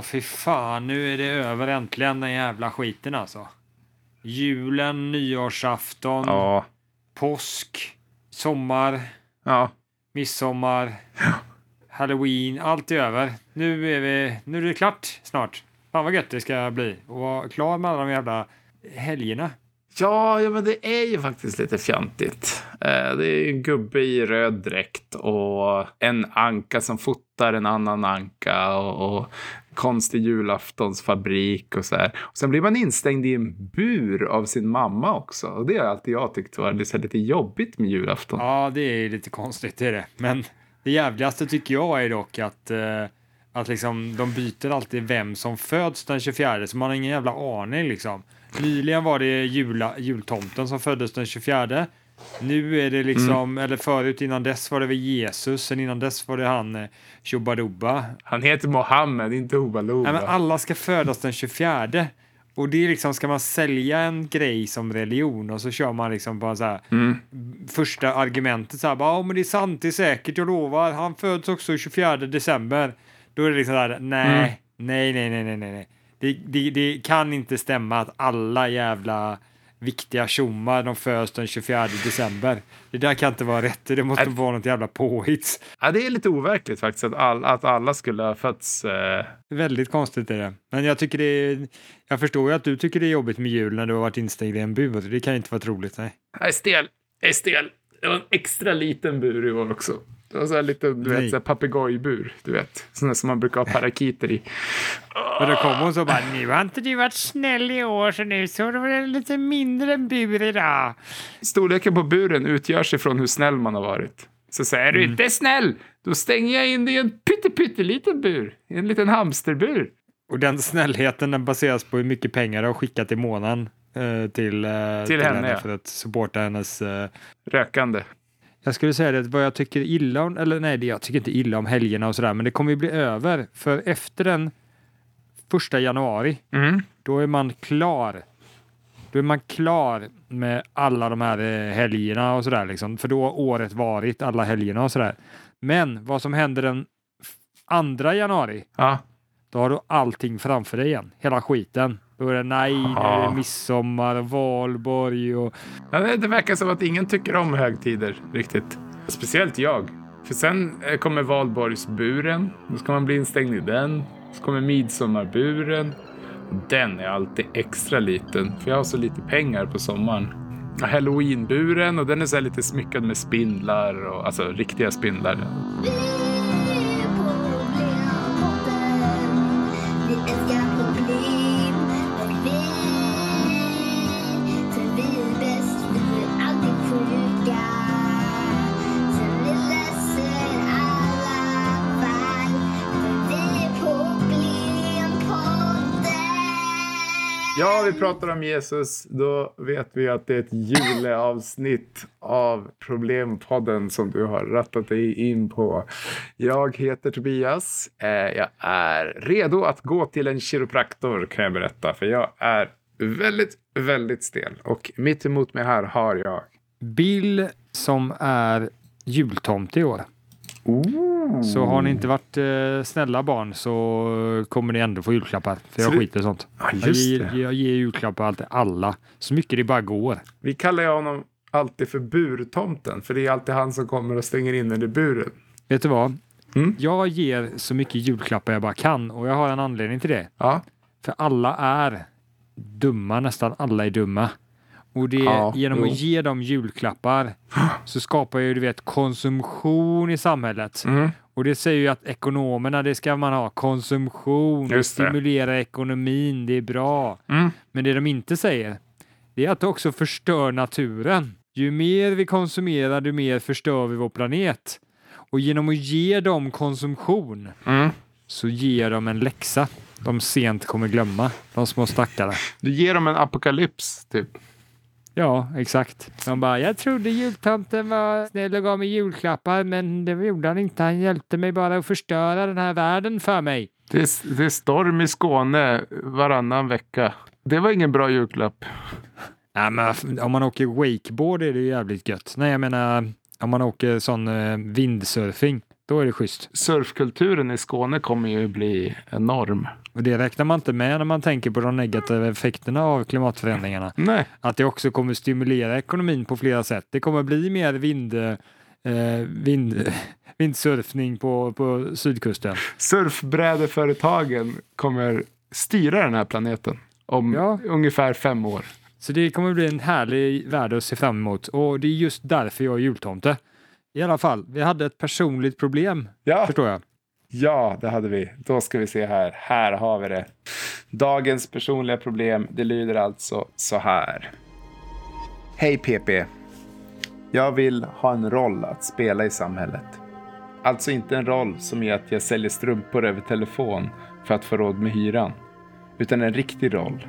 Ja, fy fan. Nu är det över äntligen den jävla skiten alltså. Julen, nyårsafton, Ja. påsk, sommar, Ja. midsommar, halloween. Allt är över. Nu är, vi, nu är det klart snart. Fan vad gött det ska bli. Och vara klar med alla de jävla helgerna. Ja, ja, men det är ju faktiskt lite fjantigt. Eh, Det är en gubbe i röd dräkt och en anka som fotar en annan anka och, och konstig julaftonsfabrik och så här. Och sen blir man instängd i en bur av sin mamma också. Och det har alltid jag tyckt var lite, lite jobbigt med julafton. Ja, det är lite konstigt det är det. Men det jävligaste tycker jag är dock att, eh, att liksom, de byter alltid vem som föds den 24, så man har ingen jävla aning liksom. Nyligen var det jula, jultomten som föddes den 24. Nu är det liksom, eller förut innan dess var det väl Jesus, sen innan dess var det han eh, Tjobadobba. Han heter Mohammed, inte Hubba Loba. Nej, men alla ska födas den 24. Och det är liksom, ska man sälja en grej som religion och så kör man liksom på så här Mm. första argumentet så här, bara, ja men det är sant, det är säkert, jag lovar, han föds också 24 december. Då är det liksom där, nej, Mm. nej, nej, nej, nej, nej, nej. Det, det, det kan inte stämma att alla jävla viktiga tjommar, de föds den 24 december. Det där kan inte vara rätt, det måste Äh. vara något jävla påhitt. Ja, det är lite overkligt faktiskt att, all, att alla skulle ha fötts. Eh... Väldigt konstigt är det. Men jag tycker det är, jag förstår ju att du tycker det är jobbigt med jul när du har varit instängd i en bur. Det kan inte vara troligt, nej. Jag är stel. Jag är stel. Det var en extra liten bur i år också. Det var så här liten, du Nej. vet, så här papegojbur. Du vet, där som man brukar ha parakiter i. Och då kom hon så bara, nu har inte du varit snäll i år så nu så är det en lite mindre bur idag. Storleken på buren utgörs ifrån hur snäll man har varit. Så säger du inte snäll, då stänger jag in dig i en pytte, pytteliten bur. I en liten hamsterbur. Och den snällheten den baseras på hur mycket pengar du har skickat i månaden eh, till, eh, Till henne, ja. för att supporta hennes... Eh. Rökande. Jag skulle säga det, vad jag tycker illa om, eller nej, jag tycker inte illa om helgerna och sådär, men det kommer ju bli över. För efter den första januari, Mm. då är man klar. Då är man klar med alla de här eh, helgerna och sådär liksom. För då har året varit, alla helgerna och sådär. Men vad som händer den andra januari, Ja. då har du allting framför dig igen. Hela skiten. Då är det nej, nu är det Ja. midsommar, valborg och... Ja, det- verkar som att ingen tycker om högtider riktigt. Speciellt jag. För sen eh, kommer valborgsburen. Då ska man bli instängd i den. Så kommer midsommarburen. Och Den är alltid extra liten. För jag har så lite pengar på sommaren. Halloweenburen och den är så här lite smyckad med spindlar. Och, alltså riktiga spindlar. Vi är Problempodden. Ja, vi pratar om Jesus. Då vet vi att det är ett juleavsnitt av Problempodden som du har rattat dig in på. Jag heter Tobias. Eh, jag är redo att gå till en kiropraktor kan jag berätta. För jag är väldigt, väldigt stel. Och mitt emot mig här har jag... Bill som är jultomte i år. Så har ni inte varit eh, snälla barn så kommer ni ändå få julklappar. För jag skiter i sånt. Ja, Jag ger, jag ger julklappar alltid alla. Så mycket det bara går. Vi kallar ju honom alltid för burtomten. För det är alltid han som kommer och stänger in den i buren. Vet du vad? Mm. Jag ger så mycket julklappar jag bara kan och jag har en anledning till det. Ja. För alla är dumma, nästan alla är dumma. Och det Ja, genom jo. att ge dem julklappar så skapar ju du vet konsumtion i samhället. Mm. Och det säger ju att ekonomerna, det ska man ha. Konsumtion, det stimulerar ekonomin, det är bra. Mm. Men det de inte säger, det är att det också förstör naturen. Ju mer vi konsumerar, ju mer förstör vi vår planet. Och genom att ge dem konsumtion Mm. så ger de en läxa de sent kommer glömma, de små stackarna. Du ger dem en apokalyps, typ. Ja, exakt. De bara, jag trodde jultomten var snäll och gav mig julklappar, men det gjorde han inte. Han hjälpte mig bara att förstöra den här världen för mig. Det är, det är storm i Skåne varannan vecka. Det var ingen bra julklapp. Ja, men om man åker wakeboard är det ju jävligt gött. Nej, jag menar om man åker sån eh, vindsurfing, Då är det schysst. Surfkulturen i Skåne kommer ju bli enorm. Och det räknar man inte med när man tänker på de negativa effekterna av klimatförändringarna. Nej. Att det också kommer stimulera ekonomin på flera sätt. Det kommer bli mer vind, eh, vind, vindsurfning på, på sydkusten. Surfbrädeföretagen kommer styra den här planeten om Ja. ungefär fem år. Så det kommer bli en härlig värld att se fram emot. Och det är just därför jag är jultomte. I alla fall, vi hade ett personligt problem, Ja. förstår jag. Ja, det hade vi. Då ska vi se här. Här har vi det. Dagens personliga problem, det lyder alltså så här. Hej PP. Jag vill ha en roll att spela i samhället. Alltså inte en roll som är att jag säljer strumpor över telefon för att få råd med hyran. Utan en riktig roll.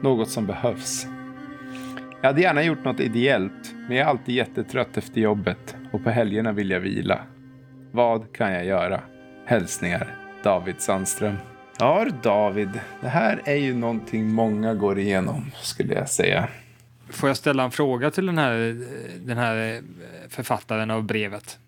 Något som behövs. Jag hade gärna gjort något ideellt, men jag är alltid jättetrött efter jobbet och på helgerna vill jag vila. Vad kan jag göra? Hälsningar David Sandström. Ja David, det här är ju någonting många går igenom skulle jag säga. Får jag ställa en fråga till den här, den här författaren av brevet?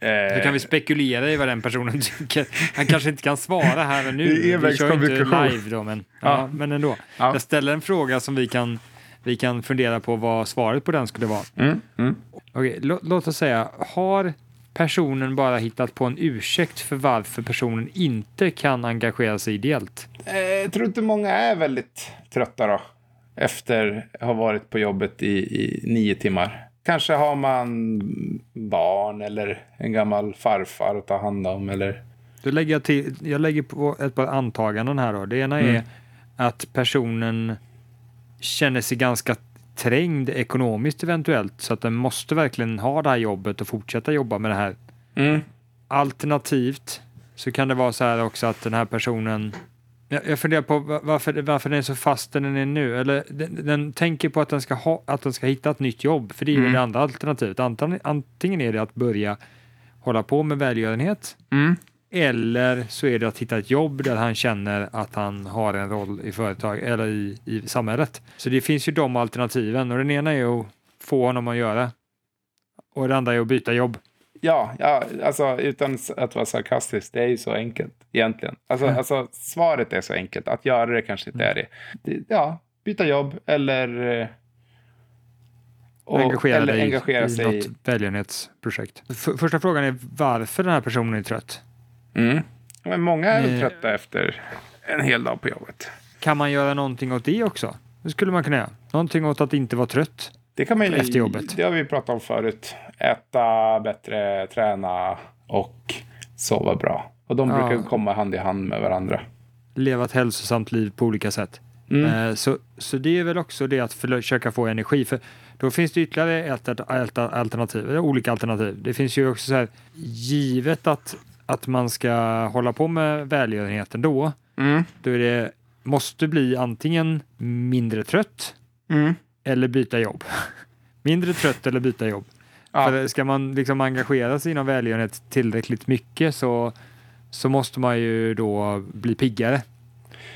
Eh, Då kan vi spekulera i vad den personen tycker. Han kanske inte kan svara här och nu. Det är Vi kör inte live då, men, ja. Ja. men ändå. Ja. Jag ställer en fråga som vi kan, vi kan fundera på vad svaret på den skulle vara. mm, mm. Okej, lå- låt oss säga, har personen bara hittat på en ursäkt för varför personen inte kan engagera sig ideellt? Eh, jag tror inte många är väldigt trötta då. Efter att ha varit på jobbet i, i nio timmar. Kanske har man barn eller en gammal farfar att ta hand om. Eller... Då lägger jag, till, jag lägger på ett par antaganden här då. Det ena är Mm. att personen känner sig ganska trängd ekonomiskt eventuellt så att den måste verkligen ha det här jobbet och fortsätta jobba med det här. Mm. Alternativt så kan det vara så här också att den här personen jag, jag funderar på va- varför, varför den är så fast där den är nu. Eller den, den tänker på att den, ska ha, att den ska hitta ett nytt jobb. För det är ju Mm. det andra alternativet. Antingen, antingen är det att börja hålla på med välgörenhet Mm. Eller så är det att hitta ett jobb där han känner att han har en roll i företag eller i, i samhället. Så det finns ju de alternativen och den ena är att få honom att göra och det andra är att byta jobb. Ja, ja, alltså utan att vara sarkastisk, det är ju så enkelt egentligen. Alltså, alltså svaret är så enkelt, att göra det kanske inte är det. ja, byta jobb eller... eh, och- engagera eller dig engagera i sig något välgörenhetsprojekt. Första frågan är varför den här personen är trött. Mm. Men många är väl Eh. trötta efter en hel dag på jobbet. Kan man göra någonting åt det också? Det skulle man kunna göra. Någonting åt att inte vara trött. Det kan man ju, Efter jobbet. Det har vi pratat om förut. Äta bättre, träna och sova bra. Och de Ja. brukar komma hand i hand med varandra. Leva ett hälsosamt liv på olika sätt. Mm. Eh, Så, så det är väl också det att försöka få energi. För då finns det ytterligare ett, ett, ett alternativ, olika alternativ. Det finns ju också så här, givet att, att man ska hålla på med välgörenheten då, Mm. då är det, måste bli antingen mindre trött Mm. eller byta jobb. mindre trött eller byta jobb. Ja. För ska man liksom engagera sig inom välgörenhet tillräckligt mycket så, så måste man ju då bli piggare.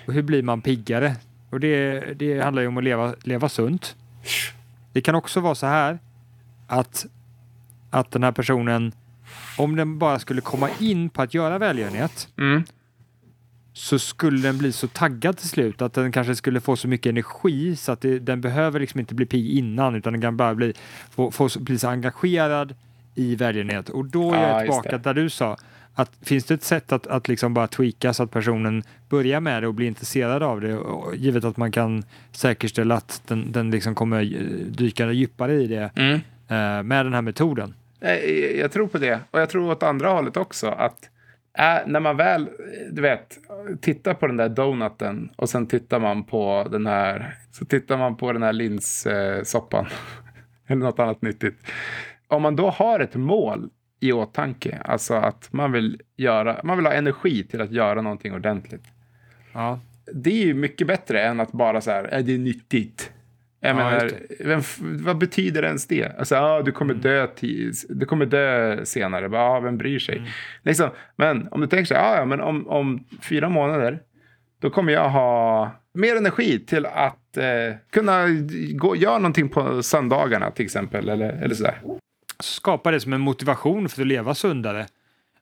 Och hur blir man piggare? Och det, det handlar ju om att leva, leva sunt. Det kan också vara så här att, att den här personen, om den bara skulle komma in på att göra välgörenhet, Mm. så skulle den bli så taggad till slut att den kanske skulle få så mycket energi så att det, den behöver liksom inte bli pigg innan utan den kan bara bli, få, få, bli så engagerad i välgörenhet. Och då är Ja, jag tillbaka där du sa att finns det ett sätt att, att liksom bara tweaka så att personen börjar med det och blir intresserad av det och, givet att man kan säkerställa att den, den liksom kommer eh, dyka djupare i det Mm. eh, med den här metoden. Jag tror på det. Och jag tror åt andra hållet också. Att äh, när man väl, du vet, tittar på den där donuten och sen tittar man på den här, så tittar man på den här linssoppan. Eller något annat nyttigt. Om man då har ett mål i åtanke, alltså att man vill göra, man vill ha energi till att göra någonting ordentligt. Ja, Det är ju mycket bättre än att bara så här, är det nyttigt? Jag Ja, menar, vem, vad betyder ens det? Alltså, ah, du kommer dö, ti- du kommer dö senare. Bara, ah, vem bryr sig? Liksom, men om du tänker så här, ah, ja, men om, om fyra månader, då kommer jag ha mer energi till att eh, kunna gå, göra någonting på söndagarna till exempel. Eller, eller sådär. skapa det som en motivation för att leva sundare.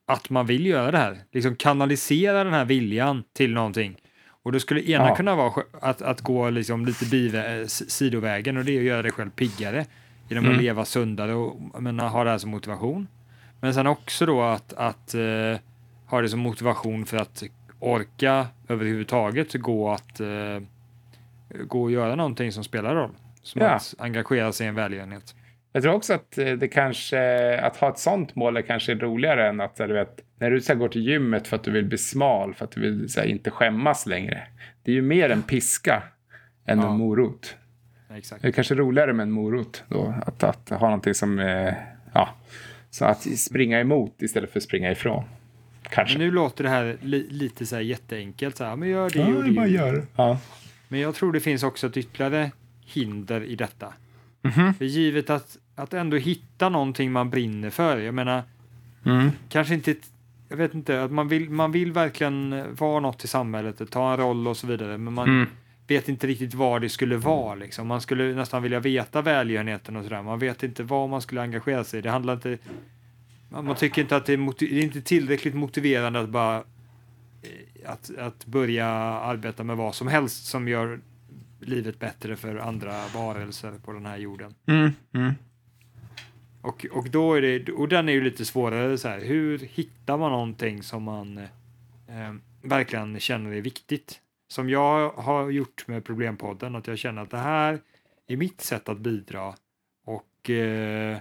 att man vill göra det här. Liksom kanalisera den här viljan till någonting. Och då skulle ena Ja. kunna vara att, att gå liksom lite bivä- eh, sidovägen och det är att göra dig själv piggare genom Mm. att leva sundare och men, ha det här som motivation. Men sen också då att, att eh, ha det som motivation för att orka överhuvudtaget gå att eh, gå och göra någonting som spelar roll. Som Ja. att engagera sig i en välgörenhet. Jag tror också att eh, det kanske, att ha ett sånt mål är kanske roligare än att, du vet, när du så går till gymmet för att du vill bli smal, för att du vill här, inte skämmas längre. Det är ju mer en piska än Ja. en morot. Exakt. Det är kanske roligare med en morot då, att, att ha någonting som, eh, ja, så att springa emot istället för att springa ifrån. Kanske. Men nu låter det här li, lite så här jätteenkelt. Så här, men gör det ja, och det bara gör. Ja. Men jag tror det finns också ett ytterligare hinder i detta. Mhm. För givet att, att ändå hitta någonting man brinner för. Jag menar, Mm. kanske inte, jag vet inte, att man vill, man vill verkligen vara något i samhället, ta en roll och så vidare. Men man Mm. vet inte riktigt vad det skulle vara. Liksom. Man skulle nästan vilja veta välgörenheten och sådär. Man vet inte vad man skulle engagera sig i. Det handlar inte... Man, tycker inte att det är, det är inte tillräckligt motiverande att bara eh, att, att börja arbeta med vad som helst som gör livet bättre för andra varelser på den här jorden. Mm. Mm. Och, och då är det, och den är ju lite svårare så här, hur hittar man någonting som man eh, verkligen känner är viktigt? Som jag har gjort med Problempodden, att jag känner att det här är mitt sätt att bidra och, eh,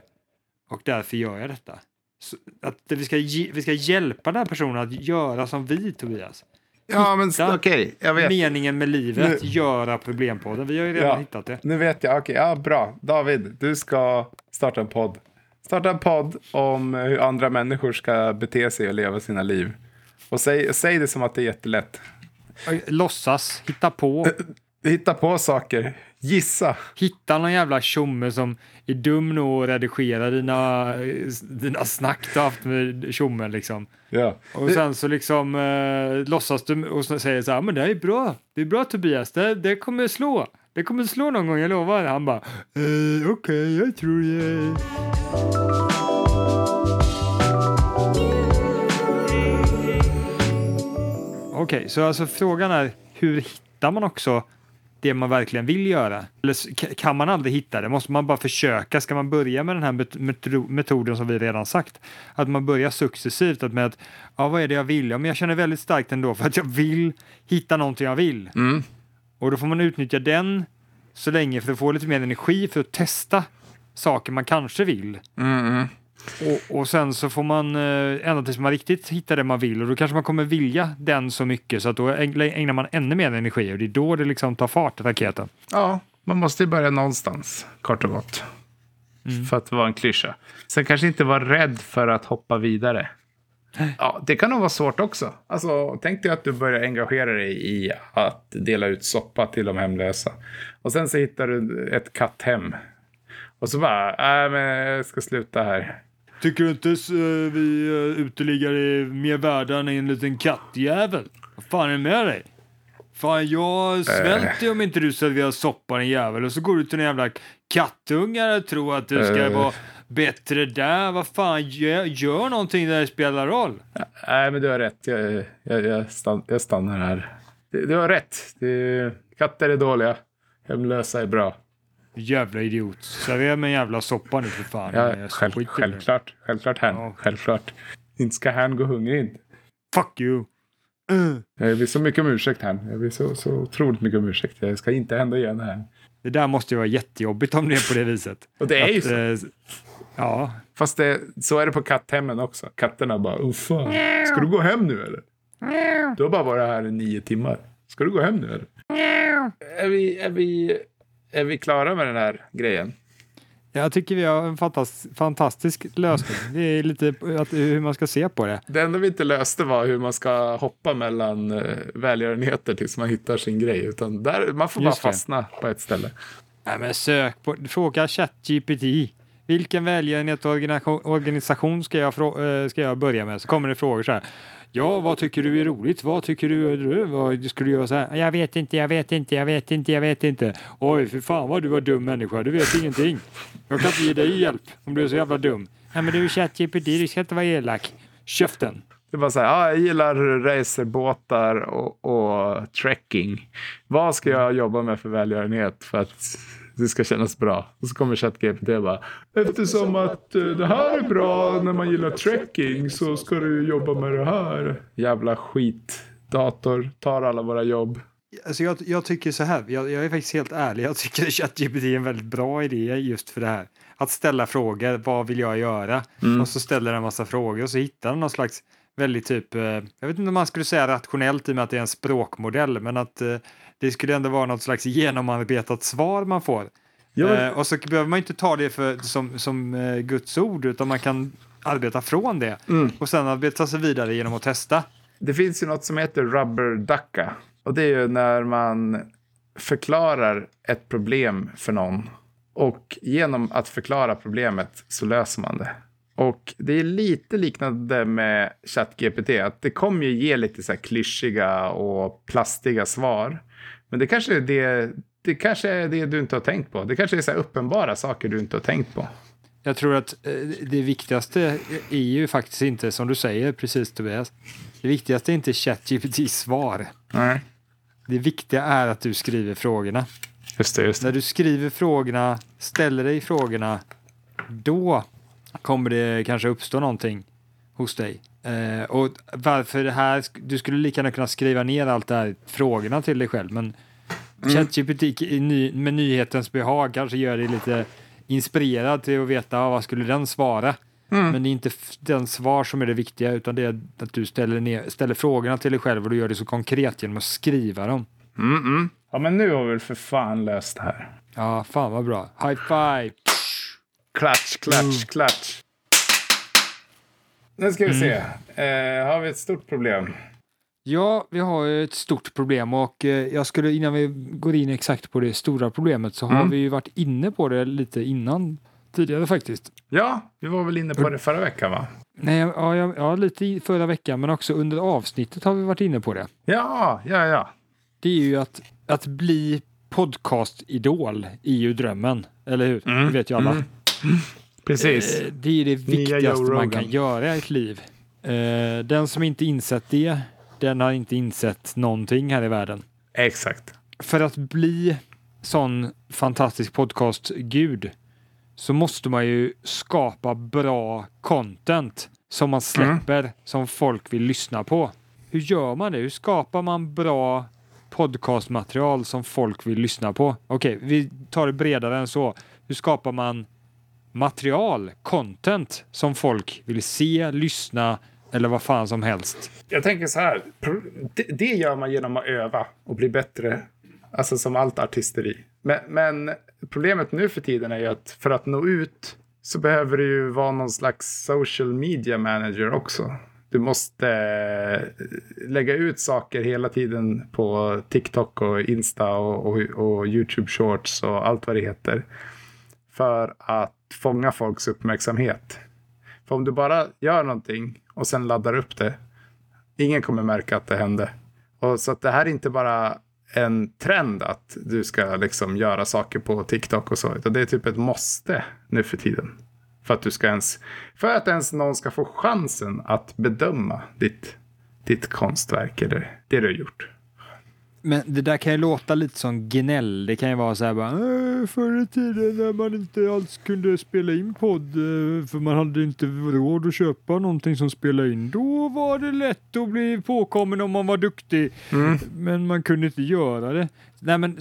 och därför gör jag detta. Så att vi ska, vi ska hjälpa den här personen att göra som vi, Tobias. Ja, men okej, jag vet. Meningen med livet, Nu- göra Problempodden. Vi har ju redan Ja. hittat det. Nu vet jag. Okej, ja, bra. David, du ska starta en podd. Starta en podd om hur andra människor ska bete sig och leva sina liv. Och säg, säg det som att det är jättelätt. Låtsas, hitta på. Hitta på saker. Gissa. Hitta någon jävla tjomme som är dum nog att redigera dina, dina snack du haft med tjommen liksom. Ja. Och sen så liksom eh, låtsas du och säger så här, men det här är bra, det är bra Tobias, det, det kommer slå. Det kommer slå någon gång, jag lovar. Han bara, eh, okej, jag tror det. Okej, så alltså frågan är, hur hittar man också det man verkligen vill göra? Eller kan man aldrig hitta det? Måste man bara försöka? Ska man börja med den här metoden som vi redan sagt? Att man börjar successivt att med att, ja vad är det jag vill? Ja, men jag känner väldigt starkt ändå för att jag vill hitta någonting jag vill. Mm. Och då får man utnyttja den så länge för att få lite mer energi för att testa saker man kanske vill. Mm, mm. Och, och sen så får man eh, ända tills man riktigt hittar det man vill och då kanske man kommer vilja den så mycket så att då äg- ägnar man ännu mer energi och det är då det liksom tar fart, raketen. Ja, man måste ju börja någonstans, kort och gott. För att vara en klyscha. Sen kanske inte vara rädd för att hoppa vidare. Ja, det kan nog vara svårt också. Alltså, tänk dig att du börjar engagera dig i att dela ut soppa till de hemlösa. Och sen så hittar du ett katthem. Och så bara, äh, men jag ska sluta här. Tycker du inte uh, vi uh, uteliggare är mer värda än en liten kattjävel? Vad fan är det med dig? Fan, jag svälter ju om inte du serverar soppa en jävel och så går du till en jävla kattungar och tror att du ska Eh. vara bättre där. Vad fan, gör, gör någonting där det spelar roll. Nej, men du har rätt. Jag, jag, jag, stann, jag stannar här. Du, du har rätt. Det, katter är dåliga. Hemlösa är bra. Jävla idiot. Servera mig en jävla soppa nu för fan. Ja, själv, det. självklart. Självklart, han. Ja. Självklart. Inte ska han gå hungrig. Fuck you. Uh. Jag ber så mycket om ursäkt, han. Jag ber så, så otroligt mycket om ursäkt. Jag ska inte hända igen det här. Det där måste ju vara jättejobbigt om det är på det viset. Och det är ju Att, så. eh, ja, Fast det, så är det på katthemmen också. Katterna bara, oh fan. Ska du gå hem nu eller? Du har bara varit här i nio timmar. Ska du gå hem nu eller? Är vi, är vi, är vi klara med den här grejen? jag tycker vi har en fantas fantastisk lösning. Det är lite att, hur man ska se på det. Det enda vi inte löste var hur man ska hoppa mellan uh, välgörenheter tills man hittar sin grej. Utan där, man får Just bara det. fastna på ett ställe. Nej, men sök på, fråga ChatGPT. Vilken välgörenhet och organisation- organisation ska jag, eh, ska jag börja med? Så kommer det frågor så här. Ja, vad tycker du är roligt? Vad tycker du? vad ska du göra så här? Jag vet inte, jag vet inte, jag vet inte, jag vet inte. Oj, för fan vad du var dum människa. Du vet ingenting. Jag kan inte ge dig hjälp om du är så jävla dum. Nej, men du är ChatGPT, du ska inte vara elak. Käften. Det var så här, ah, jag gillar racerbåtar och, och trekking. Vad ska jag jobba med för välgörenhet för att det ska kännas bra? Och så kommer ChatGPT bara, eftersom att eh, det här är bra när man gillar trekking så ska du jobba med det här. Jävla skit. Dator tar alla våra jobb. Alltså jag, jag tycker så här, jag, jag är faktiskt helt ärlig, jag tycker att ChatGPT är en väldigt bra idé just för det här. Att ställa frågor, vad vill jag göra? Och så ställer den en massa frågor och så hittar den någon slags väldigt typ, eh, jag vet inte om man skulle säga rationellt i och med att det är en språkmodell, men att eh, det skulle ändå vara något slags genomarbetat svar man får. Ja, Eh, och så behöver man inte ta det för, som, som Guds ord, utan man kan arbeta från det och sen arbeta sig vidare genom att testa. Det finns ju något som heter rubber ducka. Och det är ju när man förklarar ett problem för någon. Och genom att förklara problemet så löser man det. Och det är lite liknande med ChatGPT. Att det kommer ju ge lite så här klyschiga och plastiga svar. Men det kanske är det, det, kanske är det du inte har tänkt på. Det kanske är så uppenbara saker du inte har tänkt på. Jag tror att eh, det viktigaste är ju faktiskt inte, som du säger precis Tobias, det viktigaste är inte ChatGPTs svar. Nej. Det viktiga är att du skriver frågorna. Just det, just det. När du skriver frågorna, ställer dig frågorna, då kommer det kanske uppstå någonting hos dig. Eh, och varför det här, du skulle lika gärna kunna skriva ner allt det här frågorna till dig själv, men ChatGPT i ny, med nyhetens behag kanske gör dig lite inspirerad till att veta ah, vad skulle den svara. Men det är inte den svar som är det viktiga, utan det är att du ställer, ner, ställer frågorna till dig själv och du gör det så konkret genom att skriva dem. Mm-mm. Ja, men nu har vi väl för fan löst det här. Ja, fan vad bra. High five! Klatsch, klatsch, klatsch. Nu ska vi se. Eh, har vi ett stort problem? Ja, vi har ett stort problem och eh, jag skulle innan vi går in exakt på det stora problemet så har Mm. vi ju varit inne på det lite innan tidigare faktiskt. Ja, vi var väl inne på det förra veckan va? Nej, ja, ja, ja, lite förra veckan men också under avsnittet har vi varit inne på det. Ja, ja, ja. Det är ju att, att bli podcast-idol är ju drömmen, eller hur? Mm, Det vet ju alla. mm. Precis. Eh, Det är det viktigaste man kan göra i ett liv. Eh, Den som inte insett det, den har inte insett någonting här i världen. Exakt. För att bli sån fantastisk podcast-gud så måste man ju skapa bra content som man släpper, som folk vill lyssna på. Hur gör man det? Hur skapar man bra podcastmaterial som folk vill lyssna på? Okej, vi tar det bredare än så. Hur skapar man material, content som folk vill se, lyssna eller vad fan som helst? Jag tänker så här. Det, gör man genom att öva och bli bättre. Alltså som allt artisteri. Men, men problemet nu för tiden är ju att för att nå ut så behöver det ju vara någon slags social media manager också. Du måste eh, lägga ut saker hela tiden på TikTok och Insta och, och, och YouTube Shorts och allt vad det heter. För att fånga folks uppmärksamhet. För om du bara gör någonting och sen laddar upp det. Ingen kommer märka att det hände. Och så att det här är inte bara en trend att du ska liksom göra saker på TikTok och så. Utan det är typ ett måste nu för tiden. För att du ska ens, för att ens någon ska få chansen att bedöma ditt, ditt konstverk eller det du har gjort. Men det där kan ju låta lite som gnäll. Det kan ju vara så här bara "Äh, förr i tiden när man inte alls kunde spela in podd eh, för man hade inte råd att köpa någonting som spelade in. Då var det lätt att bli påkommen om man var duktig. Men man kunde inte göra det. Nej, men,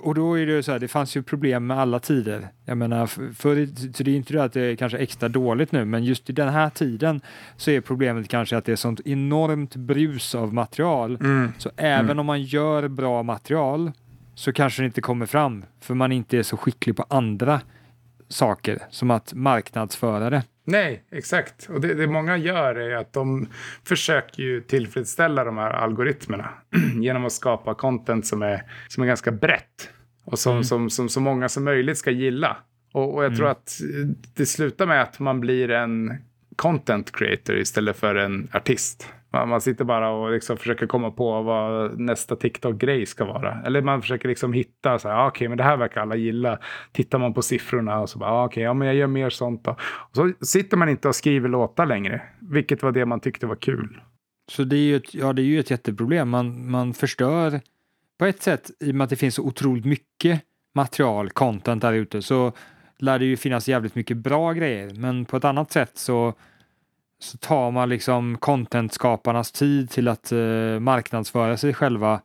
och då är det så här, det fanns ju problem med alla tider. Jag menar, för, så det är inte det att det är kanske extra dåligt nu, men just i den här tiden så är problemet kanske att det är sånt enormt brus av material. Så även om man gör bra material så kanske det inte kommer fram, för man inte är så skicklig på andra saker, som att marknadsföra det. Nej, exakt. Och det, det många gör är att de försöker ju tillfredsställa de här algoritmerna genom att skapa content som är, som är ganska brett och som, som, som så många som möjligt ska gilla. Och, och jag tror att det slutar med att man blir en content creator istället för en artist. Man, man sitter bara och liksom försöker komma på vad nästa TikTok-grej ska vara. Eller man försöker liksom hitta så här, okay, okej, men det här verkar alla gilla. Tittar man på siffrorna och så bara, ah, okej, ja, men jag gör mer sånt då. Och så sitter man inte och skriver låtar längre, vilket var det man tyckte var kul. Så det är ju ett, ja, det är ju ett jätteproblem. Man, man förstör på ett sätt, i och med att det finns så otroligt mycket material, content där ute, så lär det ju finnas jävligt mycket bra grejer. Men på ett annat sätt så, så tar man liksom contentskaparnas tid till att eh, marknadsföra sig själva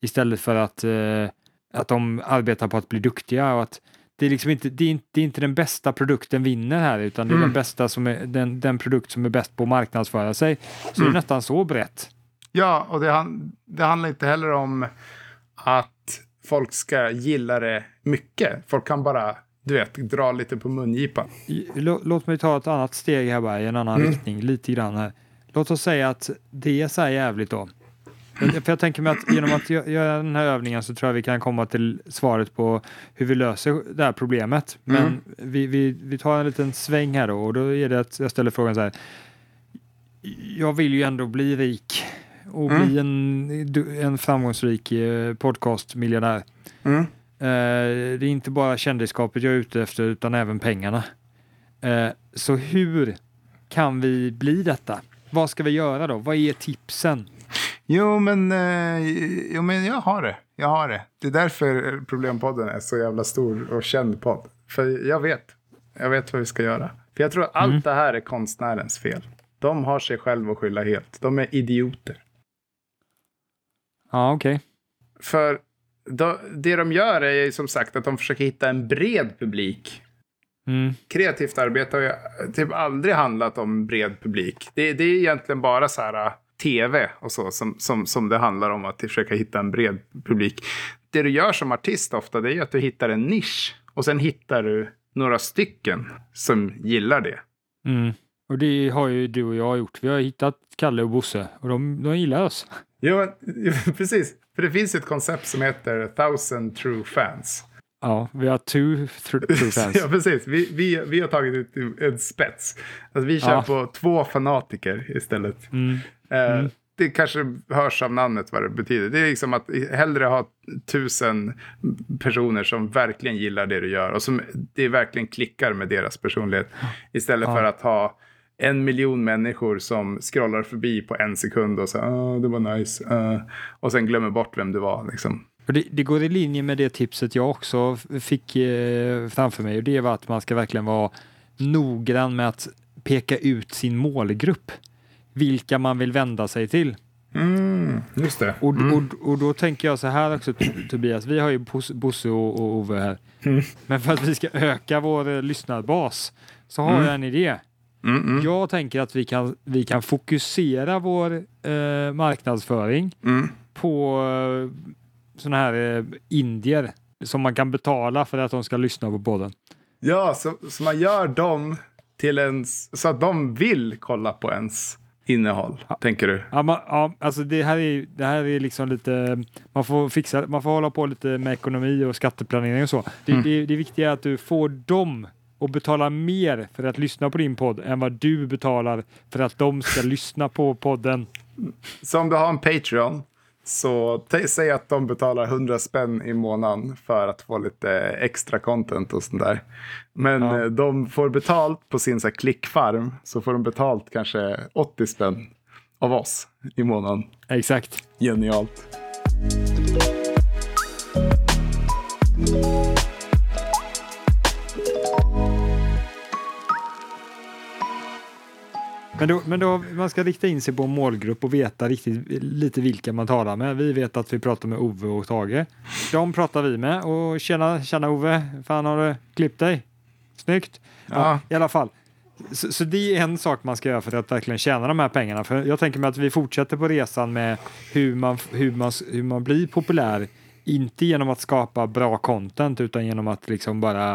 istället för att, eh, att de arbetar på att bli duktiga och att det är liksom inte, det är inte, det är inte den bästa produkten vinner här utan det är Mm. den bästa som är den, den produkt som är bäst på att marknadsföra sig. Så det är nästan så brett. Ja, och det, det handlar inte heller om att folk ska gilla det mycket. Folk kan bara, du vet, dra lite på mungipan. Låt mig ta ett annat steg här bara i en annan riktning, lite grann här. Låt oss säga att det är så här jävligt då. För jag tänker mig att genom att gö- göra den här övningen så tror jag vi kan komma till svaret på hur vi löser det här problemet. Men Mm. vi, vi, vi tar en liten sväng här då och då är det att jag ställer frågan så här. Jag vill ju ändå bli rik och Mm. bli en, en framgångsrik eh, podcastmiljonär. Mm. Eh, det är inte bara kändisskapet jag är ute efter utan även pengarna. Eh, så hur kan vi bli detta? Vad ska vi göra då? Vad är tipsen? Jo, men, eh, jo, men jag har det. Jag har det. Det är därför Problempodden är så jävla stor och känd podd. För jag vet. Jag vet vad vi ska göra. För jag tror att allt det här är konstnärens fel. De har sig själva att skylla helt. De är idioter. Ja, okej. För då, det de gör är som sagt att de försöker hitta en bred publik. Mm. Kreativt arbete har ju typ aldrig handlat om bred publik. Det, det är egentligen bara så här äh, tv och så som, som, som det handlar om att försöka hitta en bred publik. Det du gör som artist ofta det är att du hittar en nisch och sen hittar du några stycken som gillar det. Mm. Och det har ju du och jag gjort. Vi har hittat Kalle och Bosse och de, de gillar oss. Jo, precis. För det finns ett koncept som heter thousand true fans. Ja, vi har two true fans. ja, precis. Vi, vi, vi har tagit ut en spets. Alltså, vi kör Ja. på två fanatiker istället. Mm. Eh, Det kanske hörs av namnet vad det betyder. Det är liksom att hellre ha tusen personer som verkligen gillar det du gör och som det verkligen klickar med deras personlighet. Istället Ja. för att ha en miljon människor som scrollar förbi på en sekund och säger ah, det var nice. eh", och sen glömmer bort vem du var. Liksom. Det, det går i linje med det tipset jag också fick eh, framför mig och det var att man ska verkligen vara noggrann med att peka ut sin målgrupp. Vilka man vill vända sig till. Mm, just det. Och, och, och då tänker jag så här också Tobias, vi har ju Bos- Bosse och, och Ove här. Mm. Men för att vi ska öka vår eh, lyssnarbas så har jag en idé. Mm, mm, Jag tänker att vi kan, vi kan fokusera vår eh, marknadsföring mm. på eh, sådana här eh, indier som man kan betala för att de ska lyssna på podden. Ja, så, så man gör dem till ens, så att de vill kolla på ens innehåll, tänker du? Ja, man, ja, alltså det här är, det här är liksom lite, man får fixa, man får hålla på lite med ekonomi och skatteplanering och så. Det, det, det viktiga är att du får dem att betala mer för att lyssna på din podd än vad du betalar för att de ska lyssna på podden. Så om du har en Patreon, så säg att de betalar 100 spänn i månaden för att få lite extra content och sånt där. Men Ja. eh, de får betalt på sin så här, klickfarm, så får de betalt kanske 80 spänn av oss i månaden. Exakt. Genialt. Men, då, men då, man ska rikta in sig på en målgrupp och veta riktigt lite vilka man talar med. Vi vet att vi pratar med Ove och Tage. De pratar vi med och tjena, tjena Ove, fan har du klippt dig? Snyggt. Ja, Ja. I alla fall. Så, så det är en sak man ska göra för att verkligen tjäna de här pengarna. För jag tänker mig att vi fortsätter på resan med hur man, hur man, hur man blir populär. Inte genom att skapa bra content utan genom att liksom bara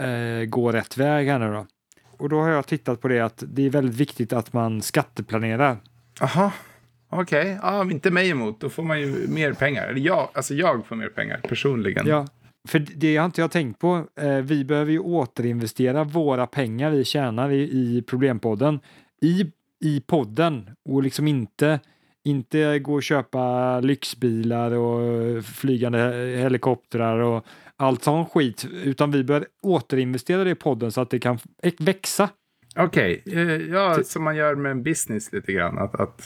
eh, gå rätt väg här nu då. Och då har jag tittat på det att det är väldigt viktigt att man skatteplanerar. Aha. Okej, ja, inte mig emot. Då får man ju mer pengar. Eller jag, alltså jag får mer pengar personligen. Ja, för det har inte jag tänkt på. Eh, vi behöver ju återinvestera våra pengar vi tjänar i, i Problempodden i i podden och liksom inte, inte gå och köpa lyxbilar och flygande helikoptrar och allt sån skit, utan vi bör återinvestera det i podden så att det kan växa. Okej, eh, ja, som man gör med en business lite grann. Att, att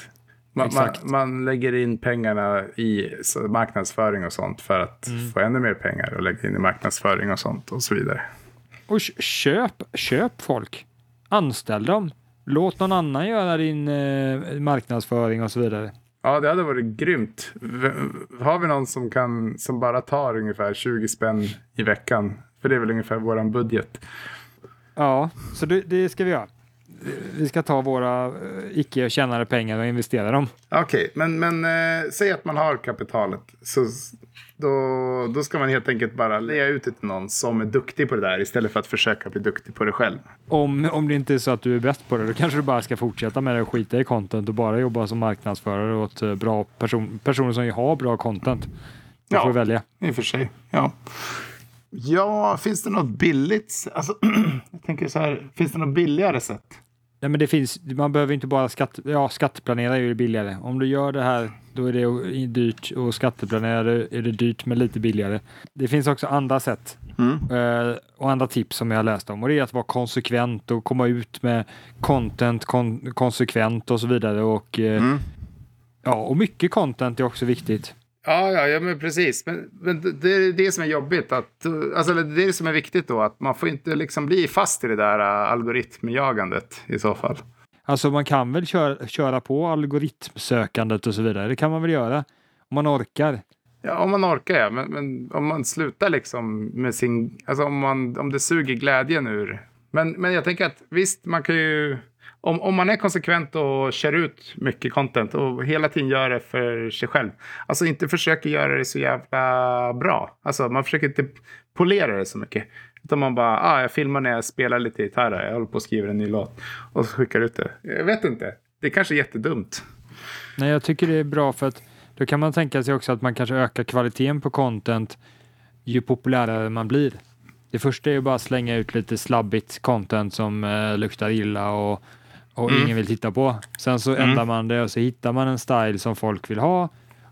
man, man, man lägger in pengarna i marknadsföring och sånt för att Mm. få ännu mer pengar och lägga in i marknadsföring och sånt och så vidare. Och köp, köp folk. Anställ dem. Låt någon annan göra din eh, marknadsföring och så vidare. Ja, det hade varit grymt. Har vi någon som, kan, som bara tar ungefär 20 spänn i veckan? För det är väl ungefär vår budget. Ja, så det, det ska vi göra. Vi ska ta våra eh, icke tjänade pengar och investera dem. Okej, men, men eh, säg att man har kapitalet. Så då, då ska man helt enkelt bara lägga ut det till någon som är duktig på det där istället för att försöka bli duktig på det själv. Om, om det inte är så att du är bäst på det, då kanske du bara ska fortsätta med det och skita i content och bara jobba som marknadsförare åt eh, bra person, personer som ju har bra content. Du Ja. får välja. I och för sig, ja. Ja, finns det något billigt? Alltså, jag tänker så här, finns det något billigare sätt? Nej, men det finns, man behöver inte bara skatt, ja, skatteplanera är ju billigare. Om du gör det här, då är det dyrt och skatteplanera det- är det dyrt men lite billigare. Det finns också andra sätt eh, och andra tips som jag har läst om och det är att vara konsekvent och komma ut med content kon, konsekvent och så vidare och eh, ja, och mycket content är också viktigt. Ja, ja, ja men precis. Men, men det- är det som är jobbigt. Att, alltså, det är det som är viktigt då. Att man får inte liksom bli fast i det där uh, algoritmjagandet i så fall. Alltså man kan väl köra, köra på algoritmsökandet och så vidare. Det kan man väl göra om man orkar. Ja, om man orkar ja. Men, men om man slutar liksom med sin... Alltså om, man, om det suger glädjen ur. Men, men jag tänker att visst, man kan ju... Om, om man är konsekvent och kör ut mycket content och hela tiden gör det för sig själv. Alltså inte försöker göra det så jävla bra. Alltså man försöker inte polera det så mycket. Utan man bara, ah, jag filmar när jag spelar lite gitarr. här. Jag håller på att skriva en ny låt. Och så skickar ut det. Jag vet inte. Det är kanske jättedumt. Nej, jag tycker det är bra för att då kan man tänka sig också att man kanske ökar kvaliteten på content ju populärare man blir. Det första är ju bara att slänga ut lite slabbigt content som eh, luktar illa och, och ingen vill titta på. Sen så ändrar man det och så hittar man en style som folk vill ha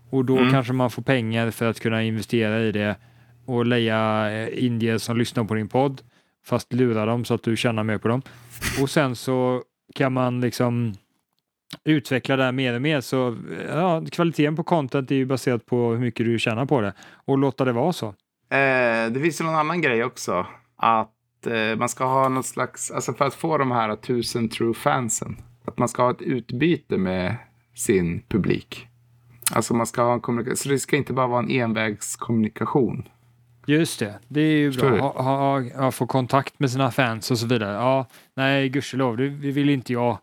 och då kanske man får pengar för att kunna investera i det och leja eh, indier som lyssnar på din podd fast lura dem så att du tjänar mer på dem. Och sen så kan man liksom utveckla det här mer och mer så ja, kvaliteten på content är ju baserat på hur mycket du tjänar på det och låta det vara så. Eh, det finns ju någon annan grej också. Att man ska ha något slags, alltså för att få de här tusen true fansen. Att man ska ha ett utbyte med sin publik. Alltså man ska ha en kommunikation, så det ska inte bara vara en envägskommunikation. Just det, det är ju Förstår bra. Ha, ha, ha, få kontakt med sina fans och så vidare. Ja, nej, gudskelov, det vill inte jag.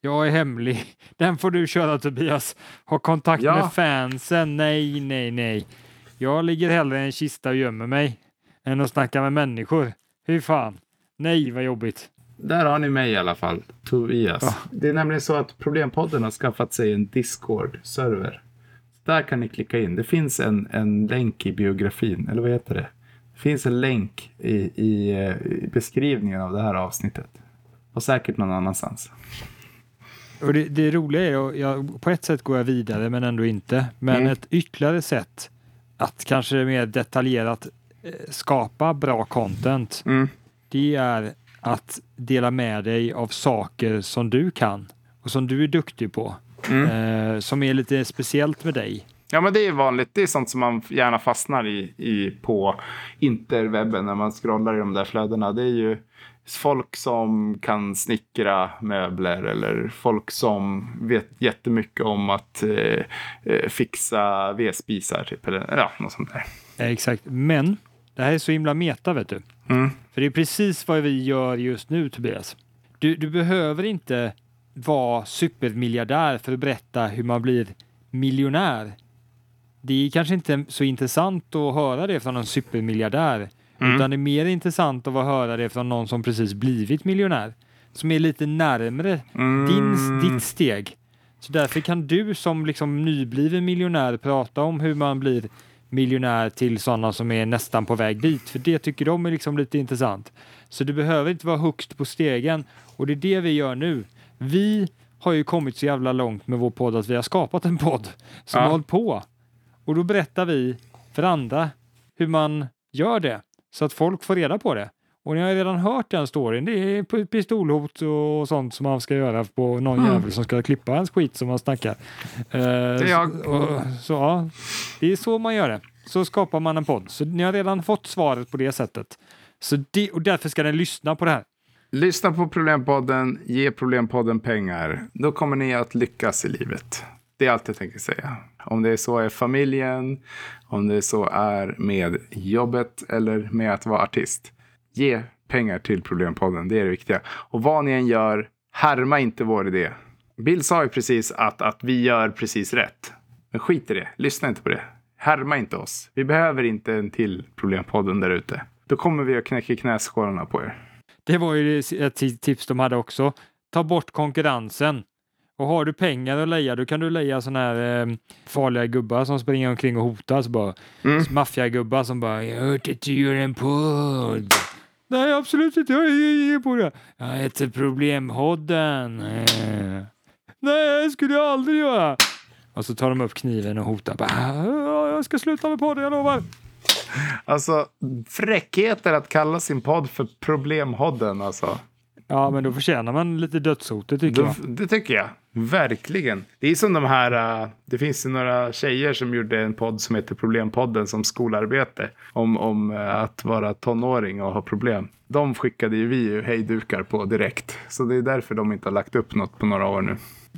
Jag är hemlig. Den får du köra Tobias. Ha kontakt Ja. med fansen. Nej, nej, nej. Jag ligger hellre i en kista och gömmer mig än att snacka med människor. Hur fan? Nej, vad jobbigt. Där har ni mig i alla fall, Tobias. Det är nämligen så att Problempodden har skaffat sig en Discord-server. Där kan ni klicka in. Det finns en, en länk i biografin, eller vad heter det? Det finns en länk i, i, eh, i beskrivningen av det här avsnittet. Och säkert någon annanstans. Och det, det roliga är att jag, på ett sätt går jag vidare men ändå inte. Men Mm. ett ytterligare sätt att kanske mer detaljerat skapa bra content. Mm. Det är att dela med dig av saker som du kan och som du är duktig på. Mm. Eh, som är lite speciellt med dig. Ja, men det är vanligt. Det är sånt som man gärna fastnar i, i på interwebben när man scrollar i de där flödena. Det är ju folk som kan snickra möbler eller folk som vet jättemycket om att eh, eh, fixa vedspisar. Typ, eller ja, något sånt där. Eh, exakt. Men det här är så himla meta vet du. Mm. För det är precis vad vi gör just nu Tobias. Du, du behöver inte vara supermiljardär för att berätta hur man blir miljonär. Det är kanske inte så intressant att höra det från en supermiljardär. Utan det är mer intressant att höra det från någon som precis blivit miljonär. Som är lite närmre din, ditt steg. Så därför kan du som liksom nybliven miljonär prata om hur man blir miljonär till sådana som är nästan på väg dit. För det tycker de är liksom lite intressant. Så du behöver inte vara högst på stegen. Och det är det vi gör nu. Vi har ju kommit så jävla långt med vår podd att vi har skapat en podd som Ja. har hållit på. Och då berättar vi för andra hur man gör det så att folk får reda på det. Och ni har ju redan hört den storyn. Det är pistolhot och sånt som man ska göra på någon Mm. jävel som ska klippa ens skit som man snackar. det är jag. Och, så, ja, det är så man gör det. Så skapar man en podd. Så ni har redan fått svaret på det sättet. Så det, och därför ska den lyssna på det här. Lyssna på Problempodden, ge Problempodden pengar. Då kommer ni att lyckas i livet. Det är allt jag tänker säga. Om det är så är familjen, om det är så är med jobbet eller med att vara artist. Ge pengar till Problempodden, det är det viktiga. Och vad ni än gör, härma inte vår idé. Bill sa ju precis att, att vi gör precis rätt. Men skit i det, lyssna inte på det. Härma inte oss. Vi behöver inte en till Problempodden där ute. Då kommer vi att knäcka knäskålarna på er. Det var ju ett tips de hade också. Ta bort konkurrensen. Och har du pengar att leja, då kan du leja sådana här eh, farliga gubbar som springer omkring och bara, Mm. Maffiagubbar som bara “Jag har hört att du gör en podd”. Nej, absolut inte. Jag är på det. Jag heter Problemhodden. Nej, det skulle jag aldrig göra. Och så tar de upp kniven och hotar. Bara, "Ja, jag ska sluta med podden, jag lovar. Alltså, fräckheter att kalla sin podd för Problemhodden alltså. Ja, men då förtjänar man lite dödshotet tycker jag. Det, det tycker jag. Verkligen. Det är som de här, äh, det finns ju några tjejer som gjorde en podd som heter Problempodden som skolarbete. Om, om äh, att vara tonåring och ha problem. De skickade ju vi ju hejdukar på direkt. Så det är därför de inte har lagt upp något på några år nu.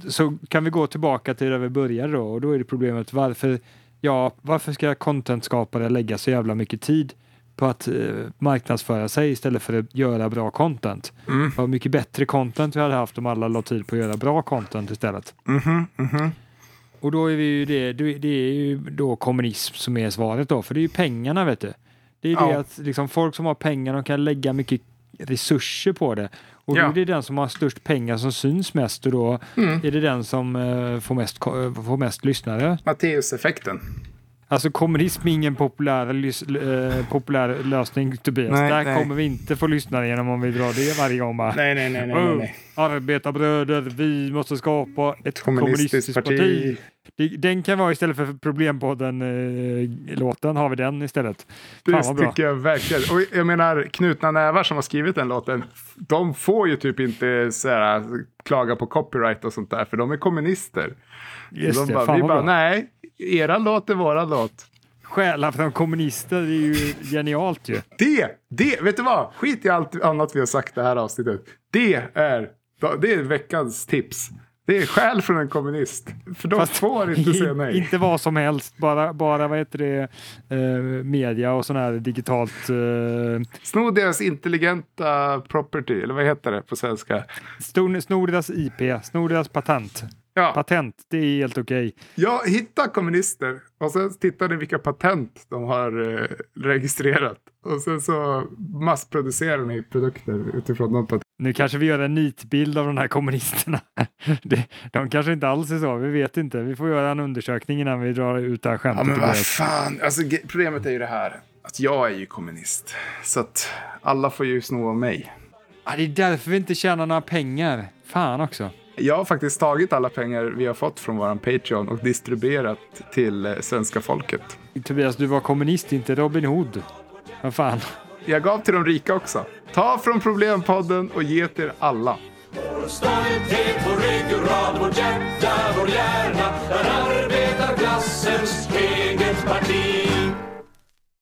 så kan vi gå tillbaka till där vi började då och då är det problemet varför, ja, varför ska contentskapare lägga så jävla mycket tid på att eh, marknadsföra sig istället för att göra bra content? Mm. Vad mycket bättre content vi hade haft om alla la tid på att göra bra content istället. Mhm, mhm. Och då är vi ju det, det det är ju då kommunism som är svaret då, för det är ju pengarna vet du. Det är det Ja. att liksom folk som har pengar, de kan lägga mycket resurser på det. Och då Ja. är det den som har störst pengar som syns mest och då Mm. är det den som eh, får, mest, får mest lyssnare. Matteus-effekten. Alltså kommunism är ingen populär, lys- eh, populär lösning Tobias. Nej, Där nej. kommer vi inte få lyssnare genom om vi drar det varje gång. Bara. Nej, nej, nej, nej, Oh, nej. Arbetarbröder, vi måste skapa ett Kommunistiskt kommunistiskt, parti. parti. Det- Den kan vara istället för Problempodden-låten, har vi den istället. Det Fan bra. tycker jag verkligen. Och jag menar, Knutna Nävar som har skrivit den låten, de får ju typ inte så här, klaga på copyright och sånt där, för de är kommunister. Just de det, bara, fan vi bara, bra. nej, era låt är våra låt. Stjäla från kommunister, det är ju genialt ju. Det, det, vet du vad? Skit i allt annat vi har sagt det här avsnittet. Det är, det är veckans tips. Det är skäl från en kommunist. För de Fast får inte säga nej. Inte vad som helst, bara, bara vad heter det, eh, media och sån här digitalt eh, Sno deras intelligenta property, eller vad heter det på svenska? Snor, snor deras IP, snor deras patent. Ja, Patent, det är helt okej. Ja, hitta kommunister och sen tittar ni vilka patent de har eh, registrerat. Och sen så massproducerar ni produkter utifrån de patent. Nu kanske vi gör en nitbild av de här kommunisterna. Det, de kanske inte alls är så, vi vet inte. Vi får göra en undersökning innan vi drar ut det här Ja, skämtet. men vad fan. Alltså, problemet är ju det här att jag är ju kommunist. Så att alla får ju sno av mig. ah, det är därför vi inte tjänar några pengar. Fan också. Jag har faktiskt tagit alla pengar vi har fått från våran Patreon och distribuerat till eh, svenska folket. Tobias, du var kommunist, inte Robin Hood. Vad fan. Jag gav till de rika också. Ta från Problempodden och ge till alla. Stolthet, vår ryggrad, vårt hjärta, vår hjärna Där arbetarklassens